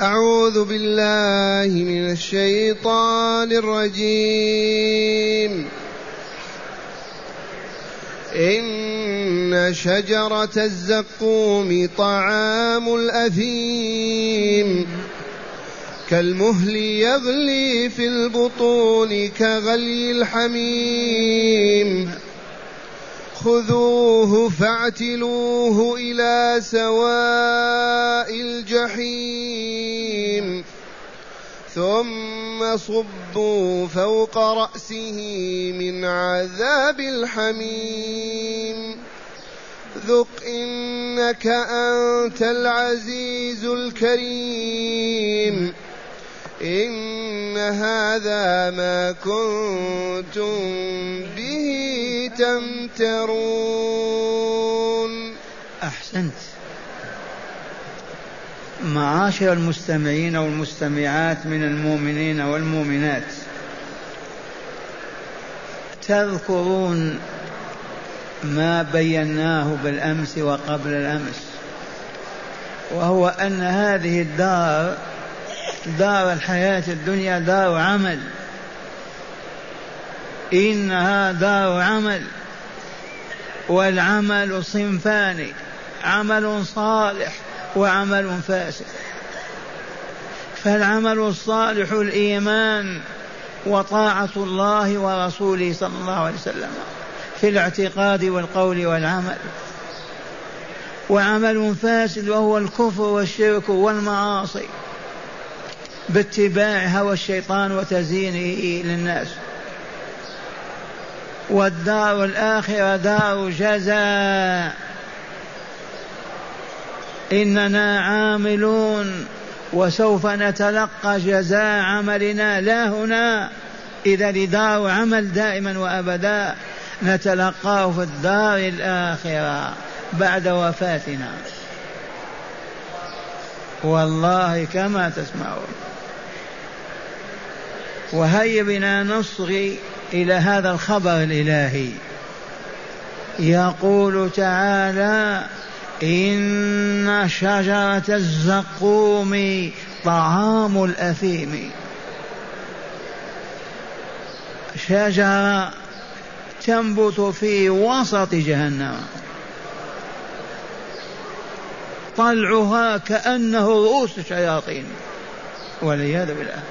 أعوذ بالله من الشيطان الرجيم. إن شجرة الزقوم طعام الأثيم. كالمهل يغلي في البطون كغلي الحميم. خذوه فاعتلوه إلى سواء الجحيم ثم صبوا فوق راسه من عذاب الحميم ذق انك انت العزيز الكريم إن هذا ما كنتم به تمترون. أحسنت. معاشر المستمعين والمستمعات من المؤمنين والمؤمنات تذكرون ما بيناه بالأمس وقبل الأمس وهو أن هذه الدار دار الحياة الدنيا دار عمل. إنها دار عمل. والعمل صنفان. عمل صالح وعمل فاسد. فالعمل الصالح الإيمان وطاعة الله ورسوله صلى الله عليه وسلم في الاعتقاد والقول والعمل. وعمل فاسد وهو الكفر والشرك والمعاصي باتباع هوى الشيطان وتزيينه للناس. والدار الآخرة دار جزاء. إننا عاملون وسوف نتلقى جزاء عملنا. لا هنا. إذا لدار عمل دائما وأبدا نتلقاه في الدار الآخرة بعد وفاتنا. والله كما تسمعون. وهيا بنا نصغي إلى هذا الخبر الإلهي. يقول تعالى إن شجرة الزقوم طعام الأثيم. شجرة تنبت في وسط جهنم. طلعها كأنه رؤوس الشياطين. والعياذ بالله.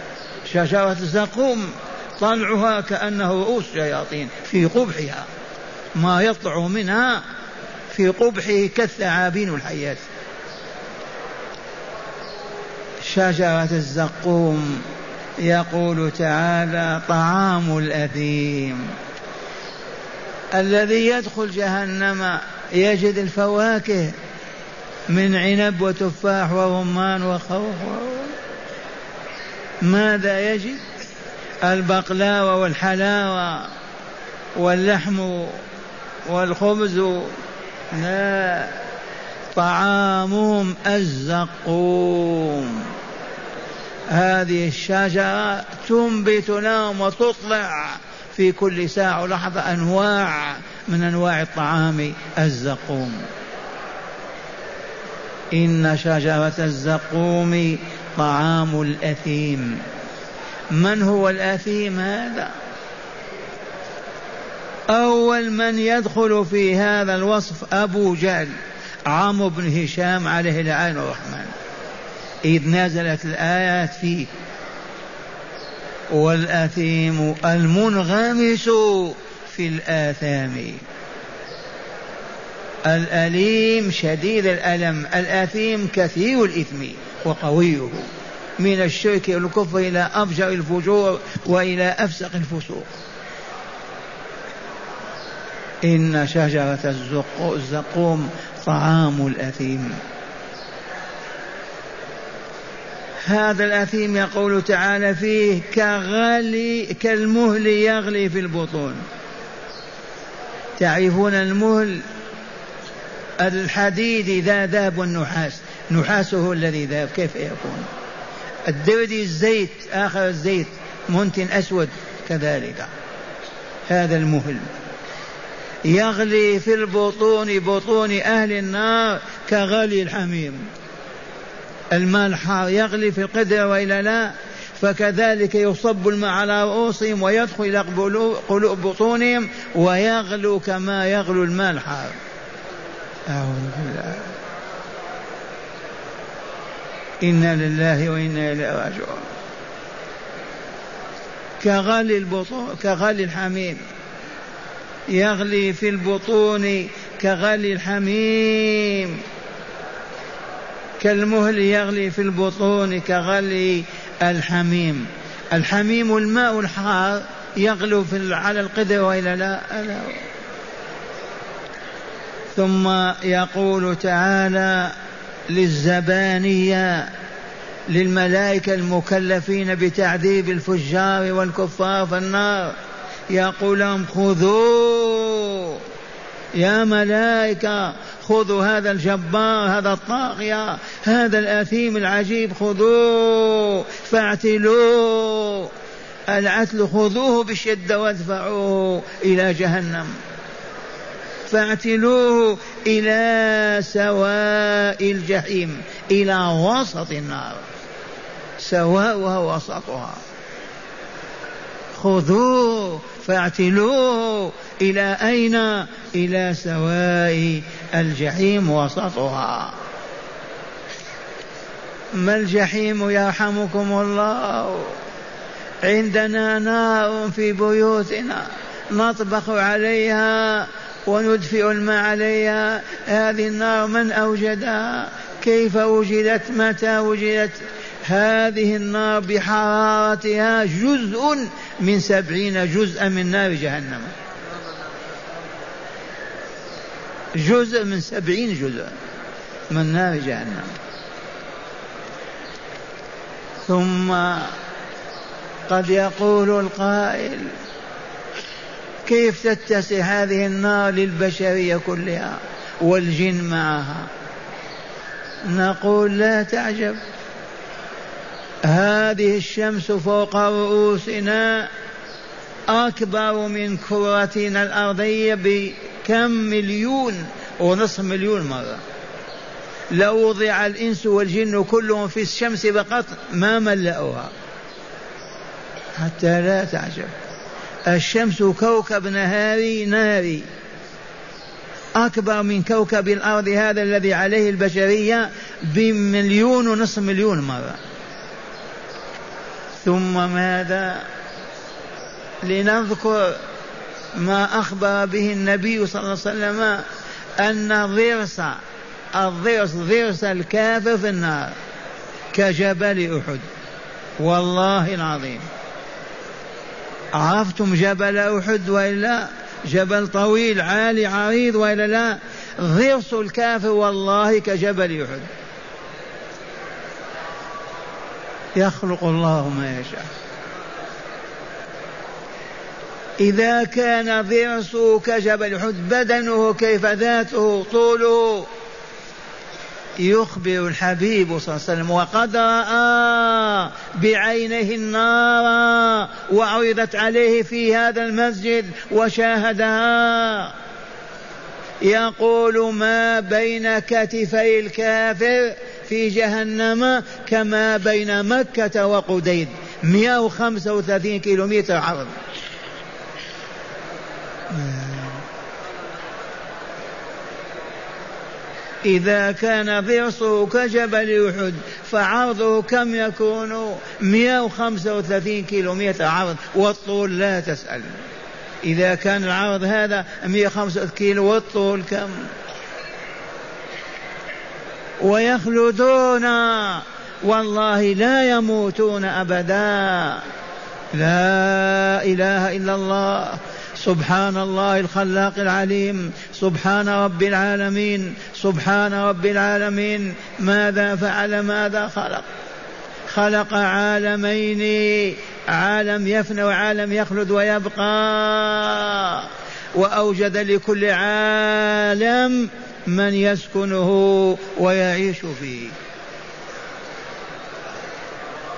شجرة الزقوم طلعها كأنه رؤوس شياطين في قبحها ما يطلع منها في قبحه كالثعابين الحيات. شجرة الزقوم يقول تعالى طعام الأثيم. الذي يدخل جهنم يجد الفواكه من عنب وتفاح ورمان وخوخ ماذا يجد؟ البقلاوة والحلاوة واللحم والخبز. لا طعامهم الزقوم. هذه الشجرة تنبت لهم وتطلع في كل ساعة ولحظة أنواع من أنواع الطعام الزقوم. إن شجرة الزقوم طعام الأثيم. من هو الأثيم هذا أول من يدخل في هذا الوصف أبو جهل عمرو بن هشام عليه العين الرحمن. إذ نزلت الآيات فيه. والأثيم المنغمس في الآثام. الأليم شديد الألم الأثيم كثير الإثم وقويه. من الشرك والكفر إلى أفجر الفجور وإلى أفسق الفسوق. إن شجرة الزقوم طعام الأثيم. هذا الأثيم يقول تعالى فيه كغلي كالمهل يغلي في البطون. تعرفون المهل؟ الحديد إذا ذاب والنحاس نحاسه الذي ذاب كيف يكون؟ الدردي الزيت آخر الزيت منتن أسود كذلك. هذا المهل يغلي في البطون بطون أهل النار كغلي الحميم. الماء الحار يغلي في القدر وإلا لا فكذلك يصب الماء على رؤوسهم ويدخل إلى قلوب بطونهم ويغلو كما يغلو الماء الحار أعوذ بالله. إنا لله وإنا إليه راجعون. كغلي البطون كغلي الحميم. يغلي في البطون كغلي الحميم. كالمهل يغلي في البطون كغلي الحميم. الحميم الماء الحار يغلو في على القدر والا لا ألا ثم يقول تعالى للزبانية للملائكة المكلفين بتعذيب الفجار والكفار في النار. يقول لهم خذوا يا ملائكة خذوا هذا الجبار هذا الطاغية هذا الأثيم العجيب خذوه فاعتلوه. العتل خذوه بشدة وادفعوه إلى جهنم. فاعتلوه إلى سواء الجحيم إلى وسط النار. سواءها وسطها. خذوه فاعتلوه إلى أين؟ إلى سواء الجحيم وسطها. ما الجحيم يرحمكم الله؟ عندنا نار في بيوتنا نطبخ عليها وندفئ الماء عليها هذه النار من أوجدها؟ كيف وجدت؟ متى وجدت؟ هذه النار بحرارتها جزء من سبعين جزءا من نار جهنم. جزء من سبعين جزء من نار جهنم. ثم قد يقول القائل كيف تتسع هذه النار للبشرية كلها والجن معها؟ نقول لا تعجب. هذه الشمس فوق رؤوسنا أكبر من كرتنا الأرضية بكم مليون ونصف مليون مرة. لو وضع الإنس والجن كلهم في الشمس فقط ما ملأوها. حتى لا تعجب. الشمس كوكب نهاري ناري. أكبر من كوكب الأرض هذا الذي عليه البشرية بمليون ونصف مليون مرة. ثم ماذا؟ لنذكر ما أخبر به النبي صلى الله عليه وسلم أن ضرس الضرس ضرس الكافر في النار كجبل أحد. والله العظيم. عرفتم جبل أحد وإلا جبل طويل عالي عريض وإلا لا؟ ضرس الكافر والله كجبل أحد. يخلق الله ما يشاء. إذا كان ضرسه كجبل أحد بدنه كيف ذاته طوله يخبر الحبيب صلى الله عليه وسلم وقد رأى بعينه النار وعرضت عليه في هذا المسجد وشاهدها. يقول ما بين كتفي الكافر في جهنم كما بين مكة وقديد. 135 كيلومتر عرض. إذا كان ضرسه كجبل أحد فعرضه كم يكون؟ 135 كيلومتر عرض والطول لا تسأل. إذا كان العرض هذا 135 كيلو والطول كم؟ ويخلدون. والله لا يموتون أبدا. لا إله إلا الله. سبحان الله الخلاق العليم سبحان رب العالمين سبحان رب العالمين ماذا فعل ماذا خلق؟ خلق عالمين عالم يفنى وعالم يخلد ويبقى وأوجد لكل عالم من يسكنه ويعيش فيه.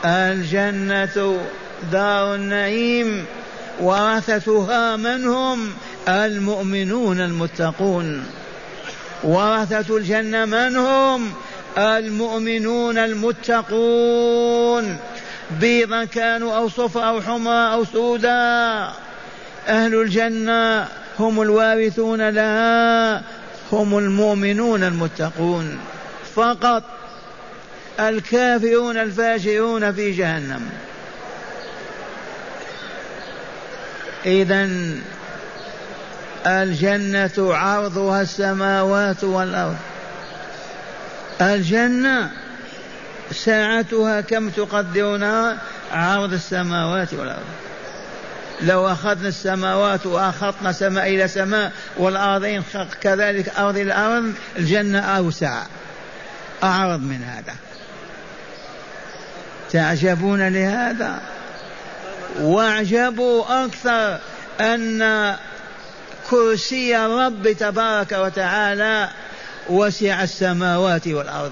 الجنة دار النعيم. ورثتها من هم المؤمنون المتقون ورثة الجنة من هم المؤمنون المتقون بيضا كانوا أو صفرا أو حمرا أو سودا أهل الجنة هم الوارثون لها هم المؤمنون المتقون فقط الكافرون الفاجرون في جهنم إذا الجنة عرضها السماوات والأرض. الجنة ساعتها كم تقدرونها عرض السماوات والأرض. لو أخذنا السماوات وأخذنا سماء إلى سماء والأرضين كذلك أرض إلى أرض الجنة أوسع. أعرض من هذا. تعجبون لهذا؟ واعجبوا أكثر أن كرسي الرب تبارك وتعالى وسع السماوات والأرض.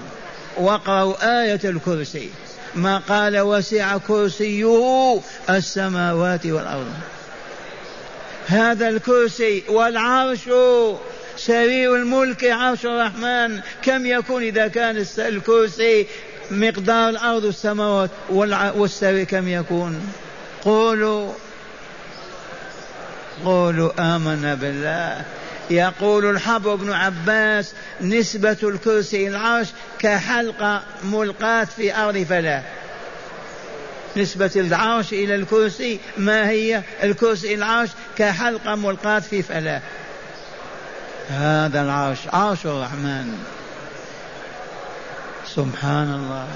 واقرأوا آية الكرسي. ما قال وسع كرسيه السماوات والأرض. هذا الكرسي والعرش سرير الملك عرش الرحمن. كم يكون إذا كان الكرسي مقدار الأرض والسماوات والسرير كم يكون؟ قولوا قولوا آمنا بالله. يقول الحبر بن عباس نسبة الكرسي العرش كحلقة ملقاة في أرض فلاة نسبة العرش إلى الكرسي ما هي؟ الكرسي العرش كحلقة ملقاة في فلاة هذا العرش عرش الرحمن. سبحان الله.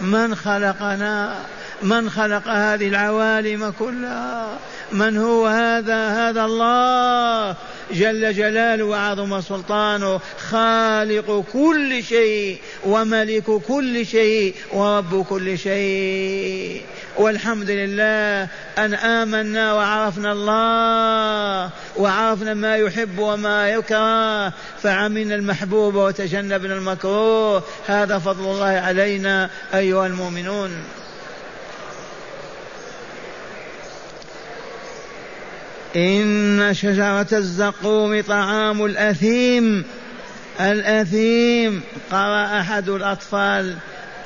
من خلقنا؟ من خلق هذه العوالم كلها؟ من هو هذا؟ هذا الله. جل جلاله وعظم سلطانه خالق كل شيء وملك كل شيء ورب كل شيء. والحمد لله أن آمنا وعرفنا الله وعرفنا ما يحب وما يكره. فعملنا المحبوب وتجنبنا المكروه. هذا فضل الله علينا أيها المؤمنون. إن شجرة الزقوم طعام الأثيم الأثيم. قرأ أحد الأطفال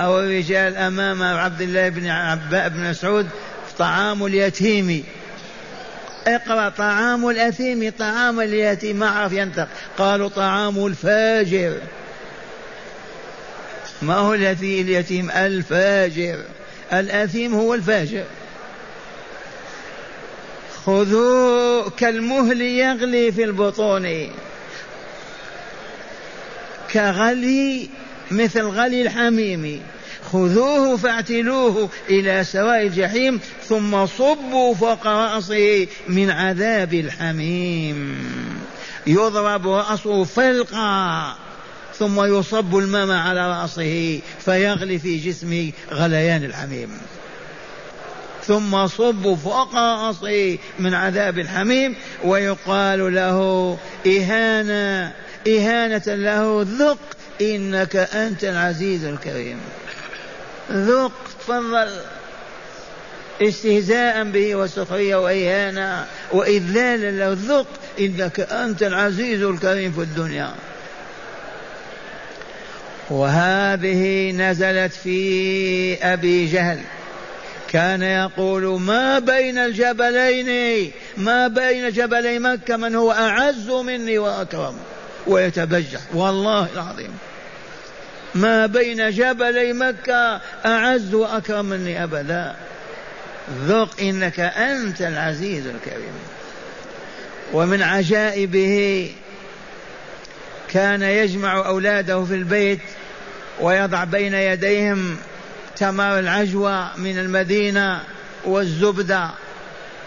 أو الرجال أمام عبد الله بن عباء بن مسعود طعام اليتيم. اقرأ طعام الأثيم طعام اليتيم ما عرف ينطق. قالوا طعام الفاجر. ما هو اليتيم؟ الفاجر. الأثيم هو الفاجر. خذوه كالمهل يغلي في البطون. كغلي مثل غلي الحميم. خذوه فاعتلوه إلى سواء الجحيم ثم صبوا فوق رأسه من عذاب الحميم. يضرب رأسه فلقا ثم يصب الماء على رأسه فيغلي في جسمه غليان الحميم. ثم صب فوق رأسه من عذاب الحميم ويقال له إهانة إهانة له ذق إنك أنت العزيز الكريم. ذق تفضل. استهزاء به وسخرية وإهانة وإذلالا له ذق إنك أنت العزيز الكريم في الدنيا. وهذه نزلت في أبي جهل. كان يقول ما بين الجبلين ما بين جبلي مكة من هو أعز مني وأكرم ويتبجح. والله العظيم. ما بين جبلي مكة أعز وأكرم مني أبدا. ذق إنك أنت العزيز الكريم. ومن عجائبه كان يجمع أولاده في البيت ويضع بين يديهم تمر العجوة من المدينة والزبدة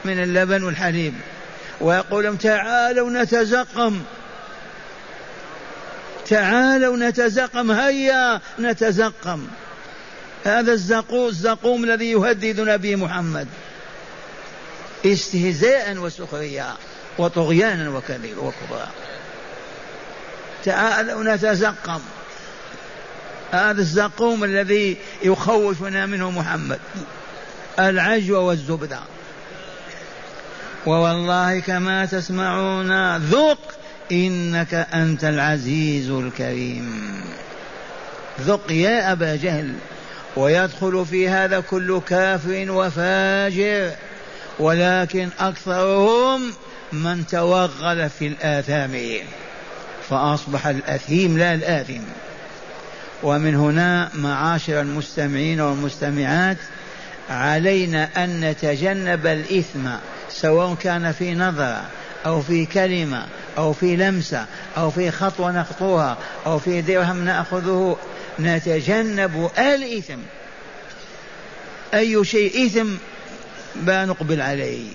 من اللبن والحليب. ويقول لهم تعالوا نتزقم. تعالوا نتزقم هيا نتزقم. هذا الزقوم الزقوم الذي يهدد نبي محمد. استهزاء وسخرية وطغيانا وكبرا تعالوا نتزقم. هذا الزقوم الذي يخوفنا منه محمد. العجوة والزبدة. ووالله كما تسمعون ذق إنك أنت العزيز الكريم. ذق يا أبا جهل ويدخل في هذا كل كافر وفاجر ولكن أكثرهم من توغل في الآثام فأصبح الأثيم لا الآثم. ومن هنا معاشر المستمعين والمستمعات علينا أن نتجنب الإثم سواء كان في نظرة أو في كلمة أو في لمسة أو في خطوة نخطوها أو في درهم نأخذه. نتجنب الإثم. أي شيء إثم ما نقبل عليه.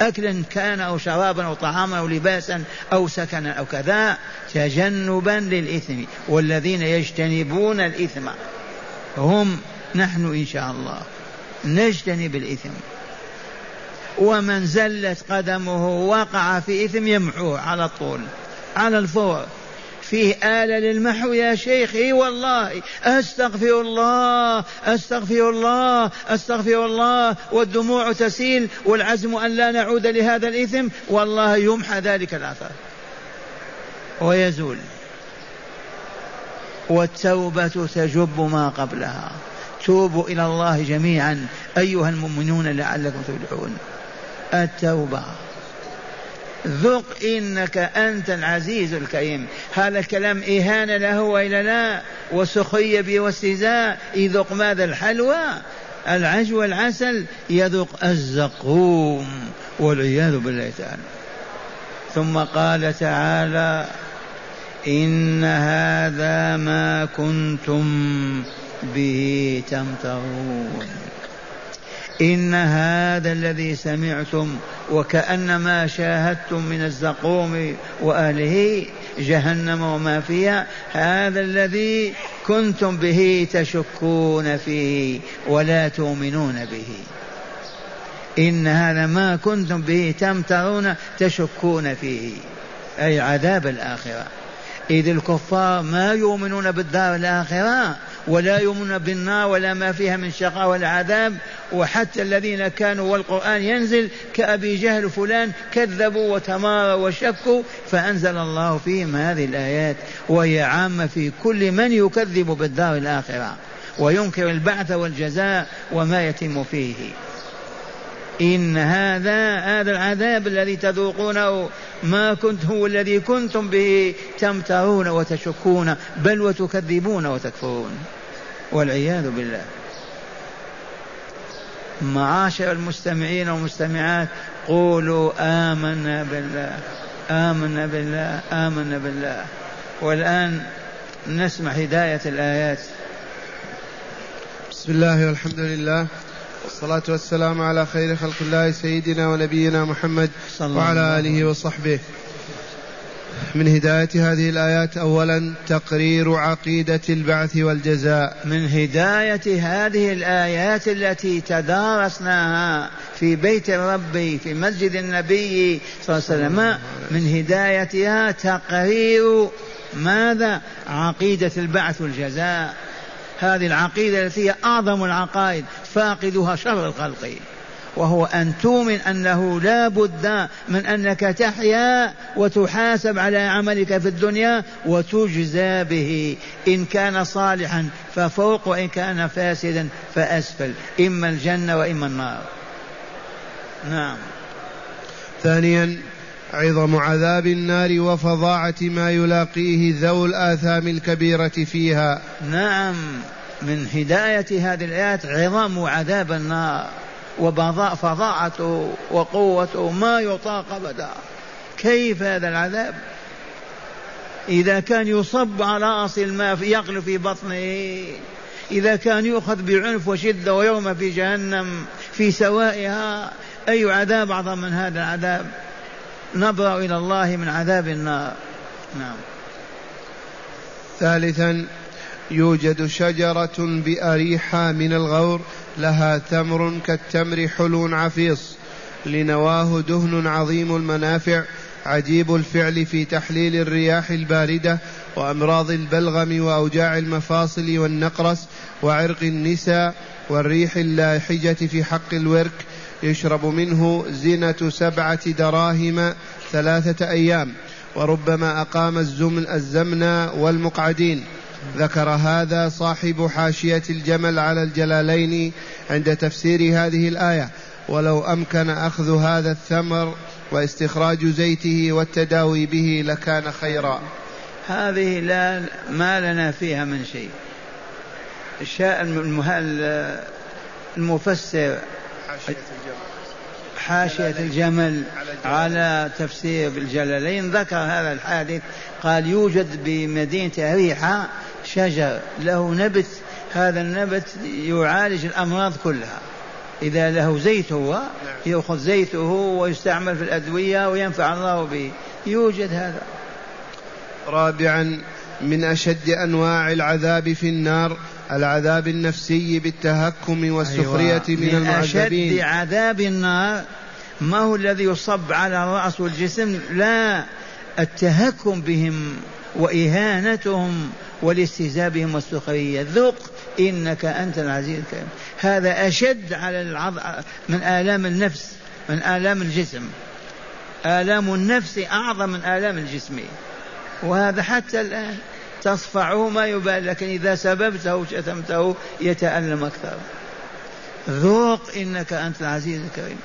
أكلا كان أو شرابا أو طعاما أو لباسا أو سكنا أو كذا تجنبا للإثم والذين يجتنبون الإثم. هم نحن إن شاء الله نجتنب الإثم. ومن زلت قدمه وقع في إثم يمحوه على طول على الفور. فيه آلة للمحو يا شيخ. إي والله. أستغفر الله. أستغفر الله. أستغفر الله. والدموع تسيل والعزم أن لا نعود لهذا الإثم. والله يمحى ذلك الاثر ويزول. والتوبة تجب ما قبلها. توبوا إلى الله جميعا. أيها المؤمنون لعلكم تفلحون. التوبة. ذق إنك أنت العزيز الكريم. هذا الكلام إهانة له وإلا لا وسخرية به واستهزاء. يذوق ماذا؟ الحلوى. العجو والعسل يذوق الزقوم والعياذ بالله تعالى. ثم قال تعالى إن هذا ما كنتم به تمترون. إن هذا الذي سمعتم وكأنما شاهدتم من الزقوم وأهله جهنم وما فيها هذا الذي كنتم به تشكون فيه ولا تؤمنون به. إن هذا ما كنتم به تمترون تشكون فيه أي عذاب الآخرة. إذ الكفار ما يؤمنون بالدار الآخرة ولا يؤمنون بالنار ولا ما فيها من شقاء ولا عذاب وحتى الذين كانوا والقرآن ينزل كأبي جهل فلان كذبوا وتماروا وشكوا فأنزل الله فيهم هذه الآيات وهي عامة في كل من يكذب بالدار الآخرة وينكر البعث والجزاء وما يتم فيه. إن هذا هذا العذاب الذي تذوقونه ما كنت هو الذي كنتم به تمترون وتشكون بل وتكذبون وتكفرون. والعياذ بالله. معاشر المستمعين والمستمعات قولوا آمنا بالله آمنا بالله آمنا بالله. والآن نسمع هداية الآيات. بسم الله والحمد لله والصلاة والسلام على خير خلق الله سيدنا ونبينا محمد وعلى آله وصحبه. من هداية هذه الآيات أولا تقرير عقيدة البعث والجزاء. من هداية هذه الآيات التي تدارسناها في بيت ربي في مسجد النبي صلى الله عليه وسلم من هدايتها تقرير ماذا؟ عقيدة البعث والجزاء. هذه العقيدة التي هي أعظم العقائد فاقدها شر الخلق. وهو أن تؤمن أنه لا بد من أنك تحيا وتحاسب على عملك في الدنيا وتجزى به. إن كان صالحا ففوق وإن كان فاسدا فأسفل. إما الجنة وإما النار. نعم. ثانيا عظم عذاب النار وفظاعة ما يلاقيه ذو الآثام الكبيرة فيها. نعم. من هداية هذه الآيات عظم عذاب النار. وفظاعته وقوته ما يطاق أبدا. كيف هذا العذاب؟ إذا كان يصب على رأس الماء يغلو في بطنه. إذا كان يؤخذ بعنف وشدة ويوم في جهنم في سوائها أي عذاب أعظم من هذا العذاب؟ نبرأ إلى الله من عذاب النار. نعم. ثالثا يوجد شجرة بأريحة من الغور لها تمر كالتمر حلو عفيص لنواه دهن عظيم المنافع عجيب الفعل في تحليل الرياح الباردة وأمراض البلغم وأوجاع المفاصل والنقرس وعرق النساء والريح اللاحجة في حق الورك يشرب منه زنة سبعة دراهم ثلاثة أيام وربما أقام الزمن الزمن والمقعدين. ذكر هذا صاحب حاشية الجمل على الجلالين عند تفسير هذه الآية. ولو أمكن أخذ هذا الثمر واستخراج زيته والتداوي به لكان خيرا. هذه لا ما لنا فيها من شيء. شاء المفسر حاشية الجمل على تفسير بالجلالين ذكر هذا الحادث قال يوجد بمدينة أريحة شجر له نبت هذا النبت يعالج الأمراض كلها. إذا له زيت هو نعم. يأخذ زيته ويستعمل في الأدوية وينفع الله به. يوجد هذا. رابعا من أشد أنواع العذاب في النار العذاب النفسي بالتهكم والسخرية أيوة. من, من المعذبين. أشد عذاب النار ما هو الذي يصب على الرأس والجسم؟ لا التهكم بهم وإهانتهم والاستهزاء بهم والسخرية. ذق إنك أنت العزيز الكريم. هذا أشد على العض... من آلام النفس من آلام الجسم. آلام النفس أعظم من آلام الجسم. وهذا حتى الآن. تصفعه ما يبال لكن إذا سببته وشتمته يتألم أكثر. ذوق إنك أنت العزيز الكريم.